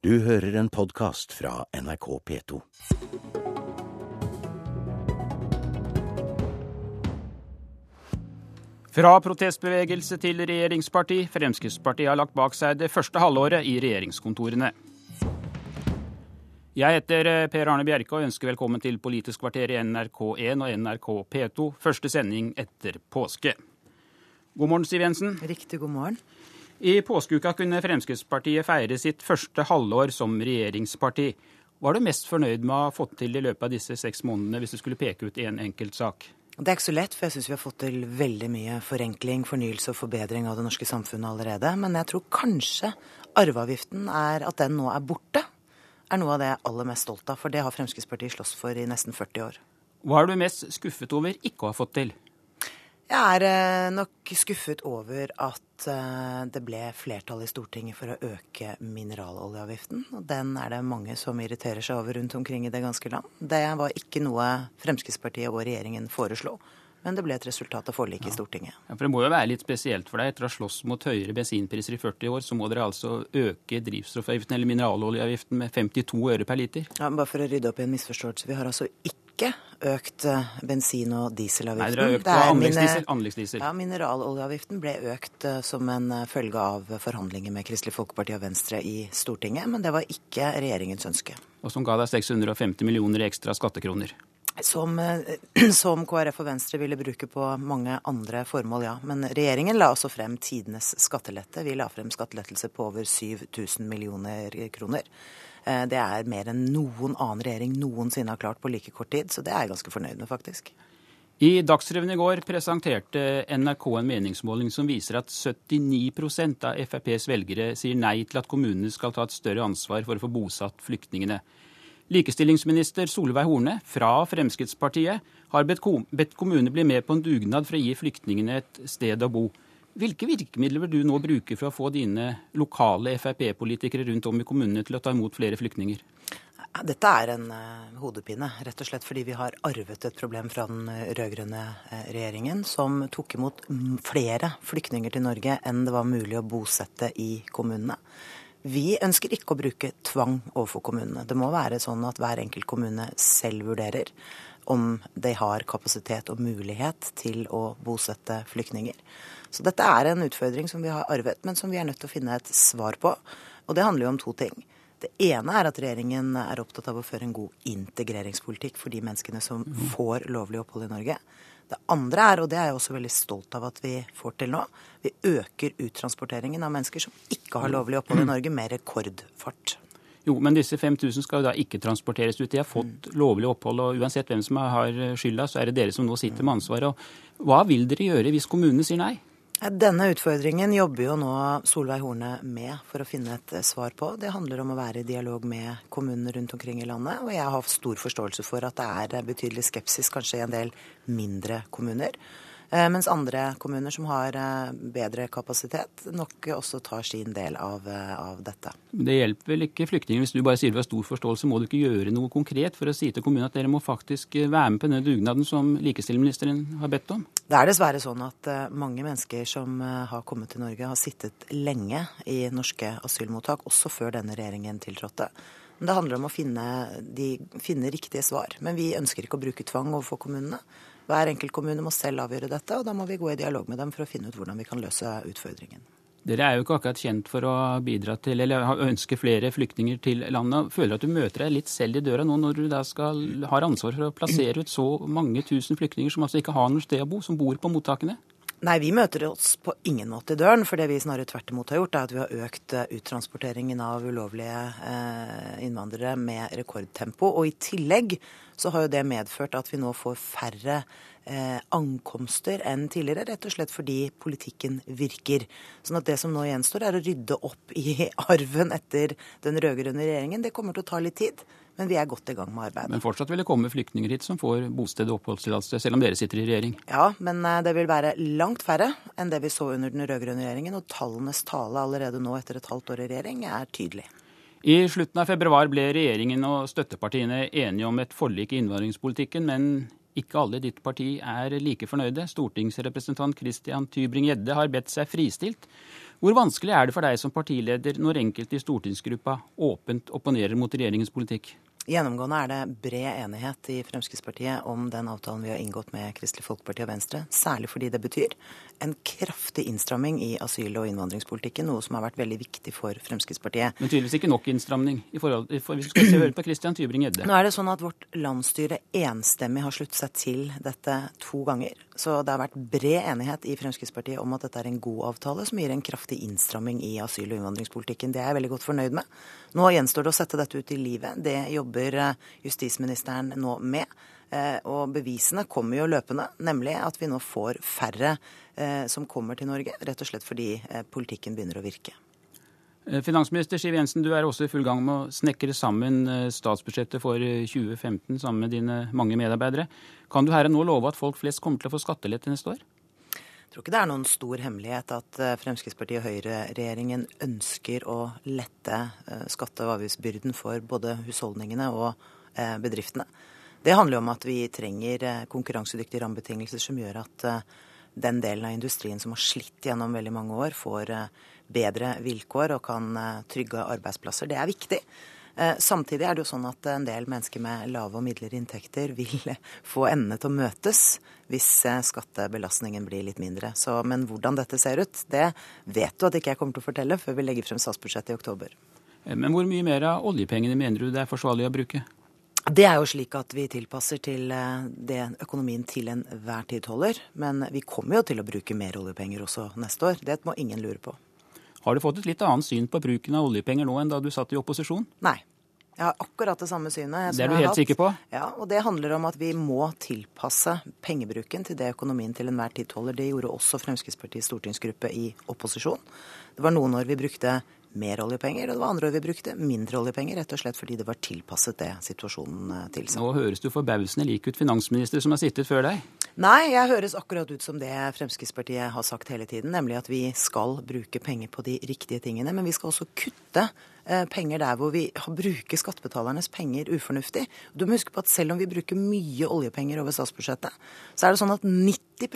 Du hører en podkast fra NRK P2. Fra protestbevegelse til regjeringsparti. Fremskrittspartiet har lagt bak seg det første halvåret i regjeringskontorene. Jeg heter eh, Per Arne Bjerke og ønsker velkommen til Politisk kvarter i NRK1 og NRK P2. Første sending etter påske. God morgen, Siv Jensen. Riktig god morgen. I påskeuka kunne Fremskrittspartiet feire sitt første halvår som regjeringsparti. Hva er du mest fornøyd med å ha fått til i løpet av disse seks månedene, hvis du skulle peke ut én en enkelt sak? Det er ikke så lett, for jeg syns vi har fått til veldig mye forenkling, fornyelse og forbedring av det norske samfunnet allerede. Men jeg tror kanskje arveavgiften er at den nå er borte, er noe av det jeg er aller mest stolt av. For det har Fremskrittspartiet slåss for i nesten 40 år. Hva er du mest skuffet over ikke å ha fått til? Jeg er eh, nok skuffet over at eh, det ble flertall i Stortinget for å øke mineraloljeavgiften. Og den er det mange som irriterer seg over rundt omkring i det ganske land. Det var ikke noe Fremskrittspartiet og regjeringen foreslo. Men det ble et resultat av forliket ja. i Stortinget. Ja, for Det må jo være litt spesielt for deg. Etter å ha slåss mot høyere bensinpriser i 40 år, så må dere altså øke drivstoffavgiften eller mineraloljeavgiften med 52 øre per liter. Ja, Bare for å rydde opp i en misforståelse. Vi har altså ikke økt eh, bensin- og dieselavgiften. Nei, dere har økt på anleggsdiesel. anleggsdiesel. Ja, Mineraloljeavgiften ble økt eh, som en eh, følge av forhandlinger med Kristelig Folkeparti og Venstre i Stortinget, men det var ikke regjeringens ønske. Og som ga deg 650 millioner i ekstra skattekroner. Som, som, KrF og Venstre ville bruke på mange andre formål, ja. Men regjeringen la også frem tidenes skattelette. Vi la frem skattelettelse på over 7000 millioner kroner. Eh, det er mer enn noen annen regjering noensinne har klart på like kort tid, så det er jeg ganske fornøyd med, faktisk. I Dagsrevyen i går presenterte NRK en meningsmåling som viser at 79% av FrPs velgere sier nei til at kommunene skal ta et større ansvar for å få bosatt flyktningene. Likestillingsminister Solveig Horne fra Fremskrittspartiet har bedt kommunene bli med på en dugnad for å gi flyktningene et sted å bo. Hvilke virkemidler vil du nå bruke for å få dine lokale Frp-politikere rundt om i kommunene til å ta imot flere flyktninger? Dette er en uh, hodepine, rett og slett fordi vi har arvet et problem fra den eh, rød-grønne uh, regjeringen, som tok imot flere flyktninger til Norge enn det var mulig å bosette i kommunene. Vi ønsker ikke å bruke tvang overfor kommunene. Det må være sånn at hver enkelt kommune selv vurderer om de har kapasitet og mulighet til å bosette flyktninger. Så dette er en utfordring som vi har arvet, men som vi er nødt til å finne et svar på. Og det handler jo om to ting. Det ene er at regjeringen er opptatt av å føre en god integreringspolitikk for de menneskene som får lovlig opphold i Norge. Det andre er, og det er jeg også veldig stolt av at vi får til nå, vi øker uttransporteringen av mennesker som ikke har lovlig opphold i Norge, med rekordfart. Jo, men disse 5000 skal jo da ikke transporteres ut. De har fått lovlig opphold, og uansett hvem som har skylda, så er det dere som nå sitter med ansvaret. Hva vil dere gjøre hvis kommunene sier nei? Denne utfordringen jobber jo nå Solveig Horne med for å finne et eh, svar på. Det handler om å være i dialog med kommunene rundt omkring i landet. Og jeg har stor forståelse for at det er betydelig skepsis kanskje i en del mindre kommuner. Eh, mens andre kommuner som har eh, bedre kapasitet, nok også tar sin del av, eh, av, dette. Det hjelper vel ikke flyktninger hvis du bare sier du har stor forståelse. Må du ikke gjøre noe konkret for å si til kommunen at dere må faktisk være med på denne dugnaden som likestillingsministeren har bedt om? Det er dessverre sånn at mange mennesker som har kommet til Norge, har sittet lenge i norske asylmottak, også før denne regjeringen tiltrådte. Men Det handler om å finne, de, finne riktige svar. Men vi ønsker ikke å bruke tvang overfor kommunene. Hver enkelt kommune må selv avgjøre dette, og da må vi gå i dialog med dem for å finne ut hvordan vi kan løse utfordringen. Dere er jo ikke akkurat kjent for å bidra til, eller ønske flere flyktninger til landet. Føler at du møter deg litt selv i døra nå når du da skal, har ansvar for å plassere ut så mange tusen flyktninger som altså ikke har noe sted å bo, som bor på mottakene? Nei, vi møter oss på ingen måte i døren. For det vi snarere tvert imot har gjort, er at vi har økt eh, uttransporteringen av ulovlige eh, innvandrere med rekordtempo. Og i tillegg så har jo det medført at vi nå får færre eh, ankomster enn tidligere. Rett og slett fordi politikken virker. Sånn at det som nå gjenstår, er å rydde opp i arven etter den rød-grønne regjeringen. Det kommer til å ta litt tid. Men vi er godt i gang med arbeidet. Men fortsatt vil det komme flyktninger hit som får bosted og oppholdstillatelse, selv om dere sitter i regjering? Ja, men eh, det vil være langt færre enn det vi så under den rød-grønne regjeringen. Og tallenes tale allerede nå etter et halvt år i regjering er tydelig. I slutten av februar ble regjeringen og støttepartiene enige om et forlik i innvandringspolitikken, men ikke alle i ditt parti er like fornøyde. Stortingsrepresentant Christian Tybring-Gjedde har bedt seg fristilt. Hvor vanskelig er det for deg som partileder når enkelte i stortingsgruppa åpent opponerer mot regjeringens politikk? Gjennomgående er det bred enighet i Fremskrittspartiet om den avtalen vi har inngått med Kristelig Folkeparti og Venstre. Særlig fordi det betyr en kraftig innstramming i asyl- og innvandringspolitikken, noe som har vært veldig viktig for Fremskrittspartiet. Men tydeligvis ikke nok innstramning, i forhold, for hvis vi skal se høre på Christian Tybring-Gjedde. Nå er det sånn at vårt landsstyre enstemmig har sluttet seg til dette to ganger. Så det har vært bred enighet i Fremskrittspartiet om at dette er en god avtale som gir en kraftig innstramming i asyl- og innvandringspolitikken. Det er jeg veldig godt fornøyd med. Nå gjenstår det å sette dette ut i livet. Det jobber jobber justisministeren nå med. Eh, og bevisene kommer jo løpende, nemlig at vi nå får færre eh, som kommer til Norge. Rett og slett fordi eh, politikken begynner å virke. Finansminister Siv Jensen, du er også i full gang med å snekre sammen statsbudsjettet for 2015 sammen med dine mange medarbeidere. Kan du her og nå love at folk flest kommer til å få skattelette neste år? Jeg tror ikke det er noen stor hemmelighet at Fremskrittspartiet og Høyre-regjeringen ønsker å lette skatte- og avgiftsbyrden for både husholdningene og bedriftene. Det handler om at vi trenger eh, konkurransedyktige rammebetingelser som gjør at eh, den delen av industrien som har slitt gjennom veldig mange år, får eh, bedre vilkår og kan trygge arbeidsplasser. Det er viktig. Samtidig er det jo sånn at en del mennesker med lave og midlere inntekter vil få endene til å møtes hvis skattebelastningen blir litt mindre. Så, men hvordan dette ser ut, det vet du at ikke jeg kommer til å fortelle før vi legger frem statsbudsjettet i oktober. Men hvor mye mer av oljepengene mener du det er forsvarlig å bruke? Det er jo slik at vi tilpasser til eh, det økonomien til enhver tid holder. Men vi kommer jo til å bruke mer oljepenger også neste år. Det må ingen lure på. Har du fått et litt annet syn på bruken av oljepenger nå enn da du satt i opposisjon? Nei. Jeg har akkurat det samme synet. Det er du helt sikker på? Ja, og det handler om at vi må tilpasse pengebruken til det økonomien til enhver tid tåler. Det gjorde også Fremskrittspartiets stortingsgruppe i opposisjon. Det var noen år vi brukte mer oljepenger, og det var andre år vi brukte mindre oljepenger, rett og slett fordi det var tilpasset det situasjonen eh, tilsa. Nå høres du forbausende lik ut finansminister som har sittet før deg. Nei, jeg høres akkurat ut som det Fremskrittspartiet har sagt hele tiden, nemlig at vi skal bruke penger på de riktige tingene. Men vi skal også kutte eh, penger der hvor vi bruker skattebetalernes penger ufornuftig. Du må huske på at selv om vi bruker mye oljepenger over statsbudsjettet, så er det sånn at 90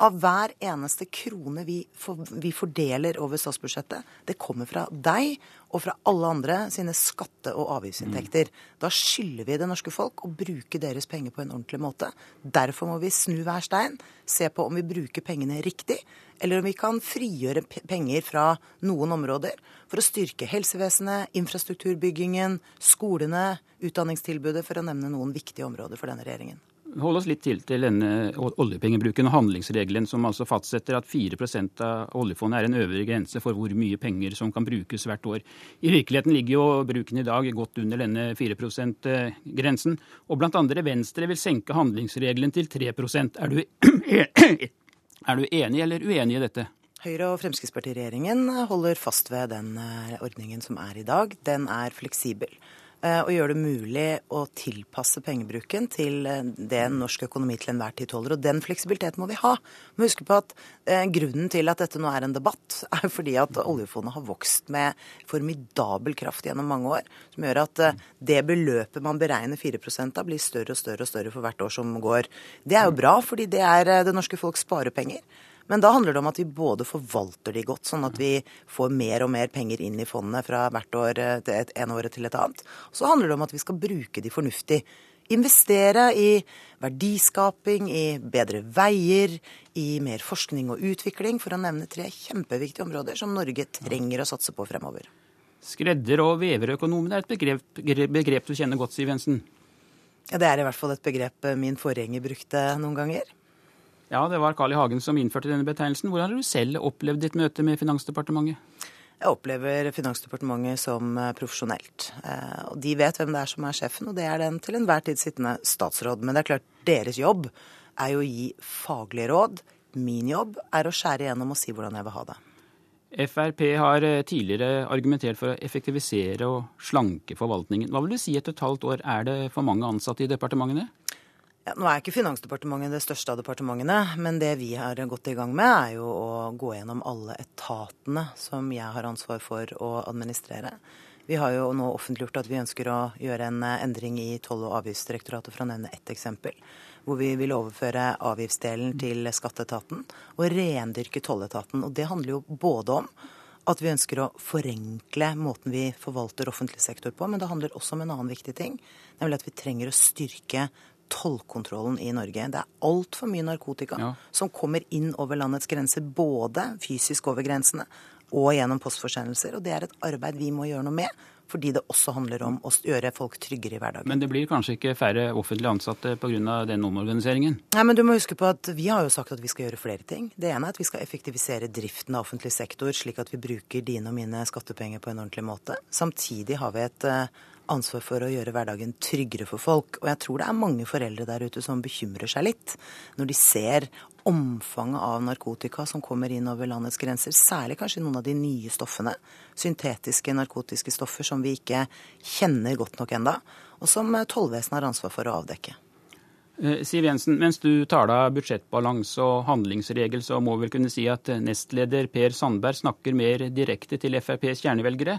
av hver eneste krone vi, for, vi, fordeler over statsbudsjettet, det kommer fra deg og fra alle andre sine skatte- og avgiftsinntekter. Mm. Da skylder vi det norske folk å bruke deres penger på en ordentlig måte. Derfor må vi snu hver stein, se på om vi bruker pengene riktig, eller om vi kan frigjøre penger fra noen områder for å styrke helsevesenet, infrastrukturbyggingen, skolene, utdanningstilbudet, for å nevne noen viktige områder for denne regjeringen holde oss litt til til denne oljepengebruken og handlingsregelen, som altså fastsetter at 4% av oljefondet er en øvre grense for hvor mye penger som kan brukes hvert år. I virkeligheten ligger jo bruken i dag godt under denne 4 %-grensen. Og blant andre Venstre vil senke handlingsregelen til 3% er du, er du enig eller uenig i dette? Høyre- og Fremskrittspartiregjeringen holder fast ved den eh, ordningen som er i dag. Den er fleksibel. Eh, og gjøre det mulig å tilpasse pengebruken til eh, det norsk økonomi til enhver tid holder. Og den fleksibiliteten må vi ha. Må huske på at eh, Grunnen til at dette nå er en debatt, er fordi at oljefondet har vokst med formidabel kraft gjennom mange år. Som gjør at det beløpet man beregner 4% av, blir større og større og større for hvert år som går. Det er jo bra, fordi det er det norske folk sparepenger. Men da handler det om at vi både forvalter de godt, sånn at vi får mer og mer penger inn i fondet fra hvert år eh, til et, en året til et annet. Så handler det om at vi skal bruke de fornuftig. Investere i verdiskaping, i bedre veier, i mer forskning og utvikling, for å nevne tre kjempeviktige områder som Norge trenger å satse på fremover. Skredder- og veverøkonomen er et begrep, begrep du kjenner godt, Siv Jensen? Ja, Det er i hvert fall et begrep min forgjenger brukte noen ganger. Ja, det var Carl I. Hagen som innførte denne betegnelsen. Hvordan har du selv opplevd ditt møte med Finansdepartementet? Jeg opplever Finansdepartementet som eh, profesjonelt. Eh, og De vet hvem det er som er sjefen, og det er den til enhver tid sittende statsråd. Men det er klart, deres jobb er jo å gi faglige råd. Min jobb er å skjære igjennom og si hvordan jeg vil ha det. Frp har eh, tidligere argumentert for å effektivisere og slanke forvaltningen. Hva vil du si etter et halvt år? Er det for mange ansatte i departementene? Ja, nå er ikke Finansdepartementet det største av departementene, men det vi har gått i gang med, er jo å gå gjennom alle etatene som jeg har ansvar for å administrere. Vi har jo nå offentliggjort at vi ønsker å gjøre en endring i Toll- og avgiftsdirektoratet, for å nevne ett eksempel. hvor vi vil overføre avgiftsdelen til skatteetaten og rendyrke tolletaten. Og det handler jo både om at vi ønsker å forenkle måten vi forvalter offentlig sektor på, men det handler også om en annen viktig ting, nemlig at vi trenger å styrke tollkontrollen i Norge. Det er altfor mye narkotika ja. som kommer inn over landets grenser, både fysisk over grensene og gjennom postforsendelser. Og det er et arbeid vi må gjøre noe med fordi det også handler om å gjøre folk tryggere i hverdagen. Men det blir kanskje ikke færre offentlig ansatte pga. den omorganiseringen? Nei, men du må huske på at Vi har jo sagt at vi skal gjøre flere ting. Det ene er at vi skal effektivisere driften av offentlig sektor, slik at vi bruker dine og mine skattepenger på en ordentlig måte. Samtidig har vi et eh, ansvar for å gjøre hverdagen tryggere for folk. Og jeg tror det er mange foreldre der ute som bekymrer seg litt når de ser omfanget av narkotika som kommer inn over landets grenser, særlig kanskje noen av de nye stoffene, syntetiske narkotiske stoffer som vi ikke kjenner godt nok enda, og som tollvesenet har ansvar for å avdekke. Eh, Siv Jensen, mens du taler budsjettbalanse og handlingsregel, så må vi vel kunne si at nestleder Per Sandberg snakker mer direkte til FrPs kjernevelgere.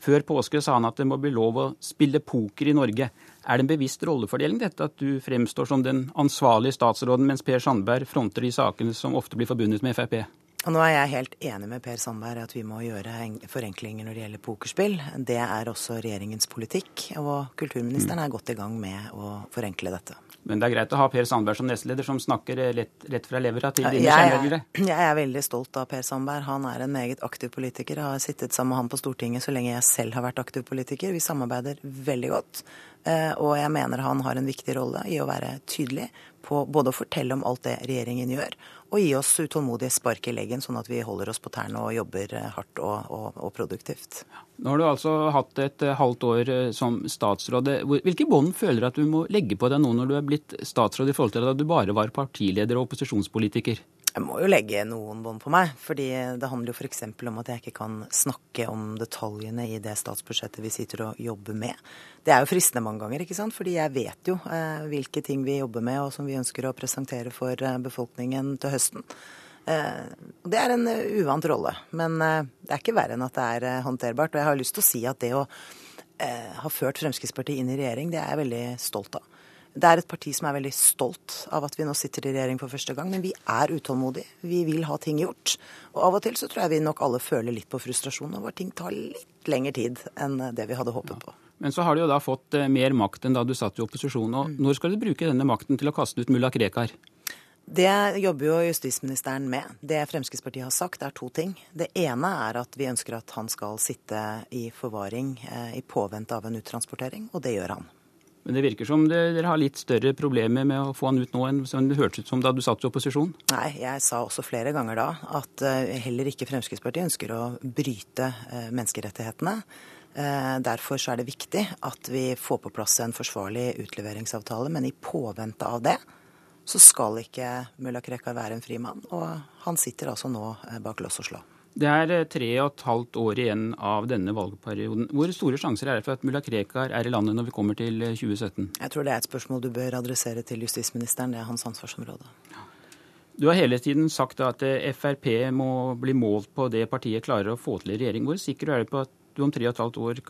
Før påske sa han at det må bli lov å spille poker i Norge. Er det en bevisst rollefordeling dette at du fremstår som den ansvarlige statsråden, mens Per Sandberg fronter de sakene som ofte blir forbundet med Frp? Og nå er jeg helt enig med Per Sandberg at vi må gjøre forenklinger når det gjelder pokerspill. Det er også regjeringens politikk, og kulturministeren er godt i gang med å forenkle dette. Men det er greit å ha Per Sandberg som nestleder, som snakker rett, rett fra levra til dine kjernevelgere? Jeg er veldig stolt av Per Sandberg. Han er en meget aktiv politiker. Jeg har sittet sammen med han på Stortinget så lenge jeg selv har vært aktiv politiker. Vi samarbeider veldig godt. Eh, og jeg mener han har en viktig rolle i å være tydelig på både å fortelle om alt det regjeringen gjør, og gi oss utålmodige spark i leggen, sånn at vi holder oss på tærne og jobber eh, hardt og, og, og, produktivt. Nå har du altså hatt et eh, halvt år som statsråd. Hvilke bånd føler du at du må legge på deg nå når du er blitt statsråd, i forhold til at du bare var partileder og opposisjonspolitiker? Jeg må jo legge noen bånd på meg, fordi det handler jo f.eks. om at jeg ikke kan snakke om detaljene i det statsbudsjettet vi sitter og jobber med. Det er jo fristende mange ganger, ikke sant? fordi jeg vet jo eh, hvilke ting vi jobber med og som vi ønsker å presentere for eh, befolkningen til høsten. Eh, det er en uh, uvant rolle, men eh, det er ikke verre enn at det er eh, håndterbart. Og jeg har lyst til å si at det å ha ført Fremskrittspartiet inn i regjering, det er jeg veldig stolt av. Det er et parti som er veldig stolt av at vi nå sitter i regjering for første gang, men vi er utålmodige. Vi vil ha ting gjort. Og av og til så tror jeg vi nok alle føler litt på frustrasjon over at ting tar litt lengre tid enn det vi hadde håpet på. Men så har du jo da fått eh, mer makt enn da du satt i opposisjon. og Når skal du bruke denne makten til å kaste ut mulla Krekar? Det jobber jo justisministeren med. Det Fremskrittspartiet har sagt, er to ting. Det ene er at vi ønsker at han skal sitte i forvaring eh, i påvente av en uttransportering, og det gjør han. Men det virker som dere har litt større problemer med å få han ut nå enn det hørtes ut som da du satt i opposisjon? Nei, jeg sa også flere ganger da at eh, heller ikke Fremskrittspartiet ønsker å bryte eh, menneskerettighetene. Eh, derfor er det viktig at vi får på plass en forsvarlig utleveringsavtale, men i påvente av det så skal ikke mulla Krekar være en fri mann. Og han sitter altså nå bak lås og slå. Det er eh, tre og et halvt år igjen av denne valgperioden. Hvor store sjanser er det for at mulla Krekar er i landet når vi kommer til 2017? Eh, Jeg tror det er et spørsmål du bør adressere til justisministeren. Det er hans ansvarsområde. Du har hele tiden sagt at eh, Frp må bli målt på det partiet klarer å få til i regjering. Hvor sikker er du på at du om tre og et halvt år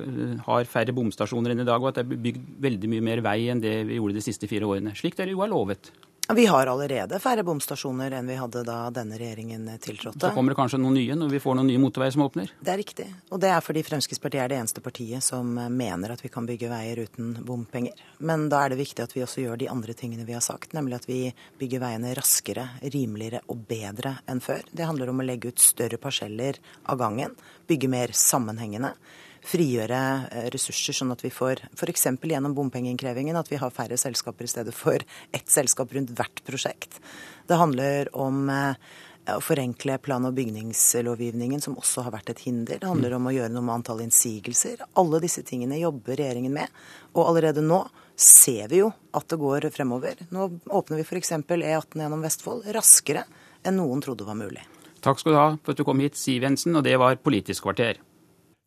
har færre bomstasjoner enn i dag, og at det er bygd veldig mye mer vei enn det vi gjorde de siste fire årene? Slik dere jo har lovet. Vi har allerede færre bomstasjoner enn vi hadde da denne regjeringen tiltrådte. Så kommer det kanskje noen nye når vi får noen nye motorveier som åpner? Det er riktig. Og det er fordi Fremskrittspartiet er det eneste partiet som mener at vi kan bygge veier uten bompenger. Men da er det viktig at vi også gjør de andre tingene vi har sagt, nemlig at vi bygger veiene raskere, rimeligere og bedre enn før. Det handler om å legge ut større parseller av gangen, bygge mer sammenhengende frigjøre eh, ressurser, sånn at vi får f.eks. gjennom bompengeinnkrevingen at vi har færre selskaper i stedet for ett selskap rundt hvert prosjekt. Det handler om eh, å forenkle plan- og bygningslovgivningen, som også har vært et hinder. Det handler om å gjøre noe med antall innsigelser. Alle disse tingene jobber regjeringen med. Og allerede nå ser vi jo at det går fremover. Nå åpner vi f.eks. E18 gjennom Vestfold raskere enn noen trodde var mulig. Takk skal du ha for at du kom hit, Siv Jensen, og det var Politisk kvarter.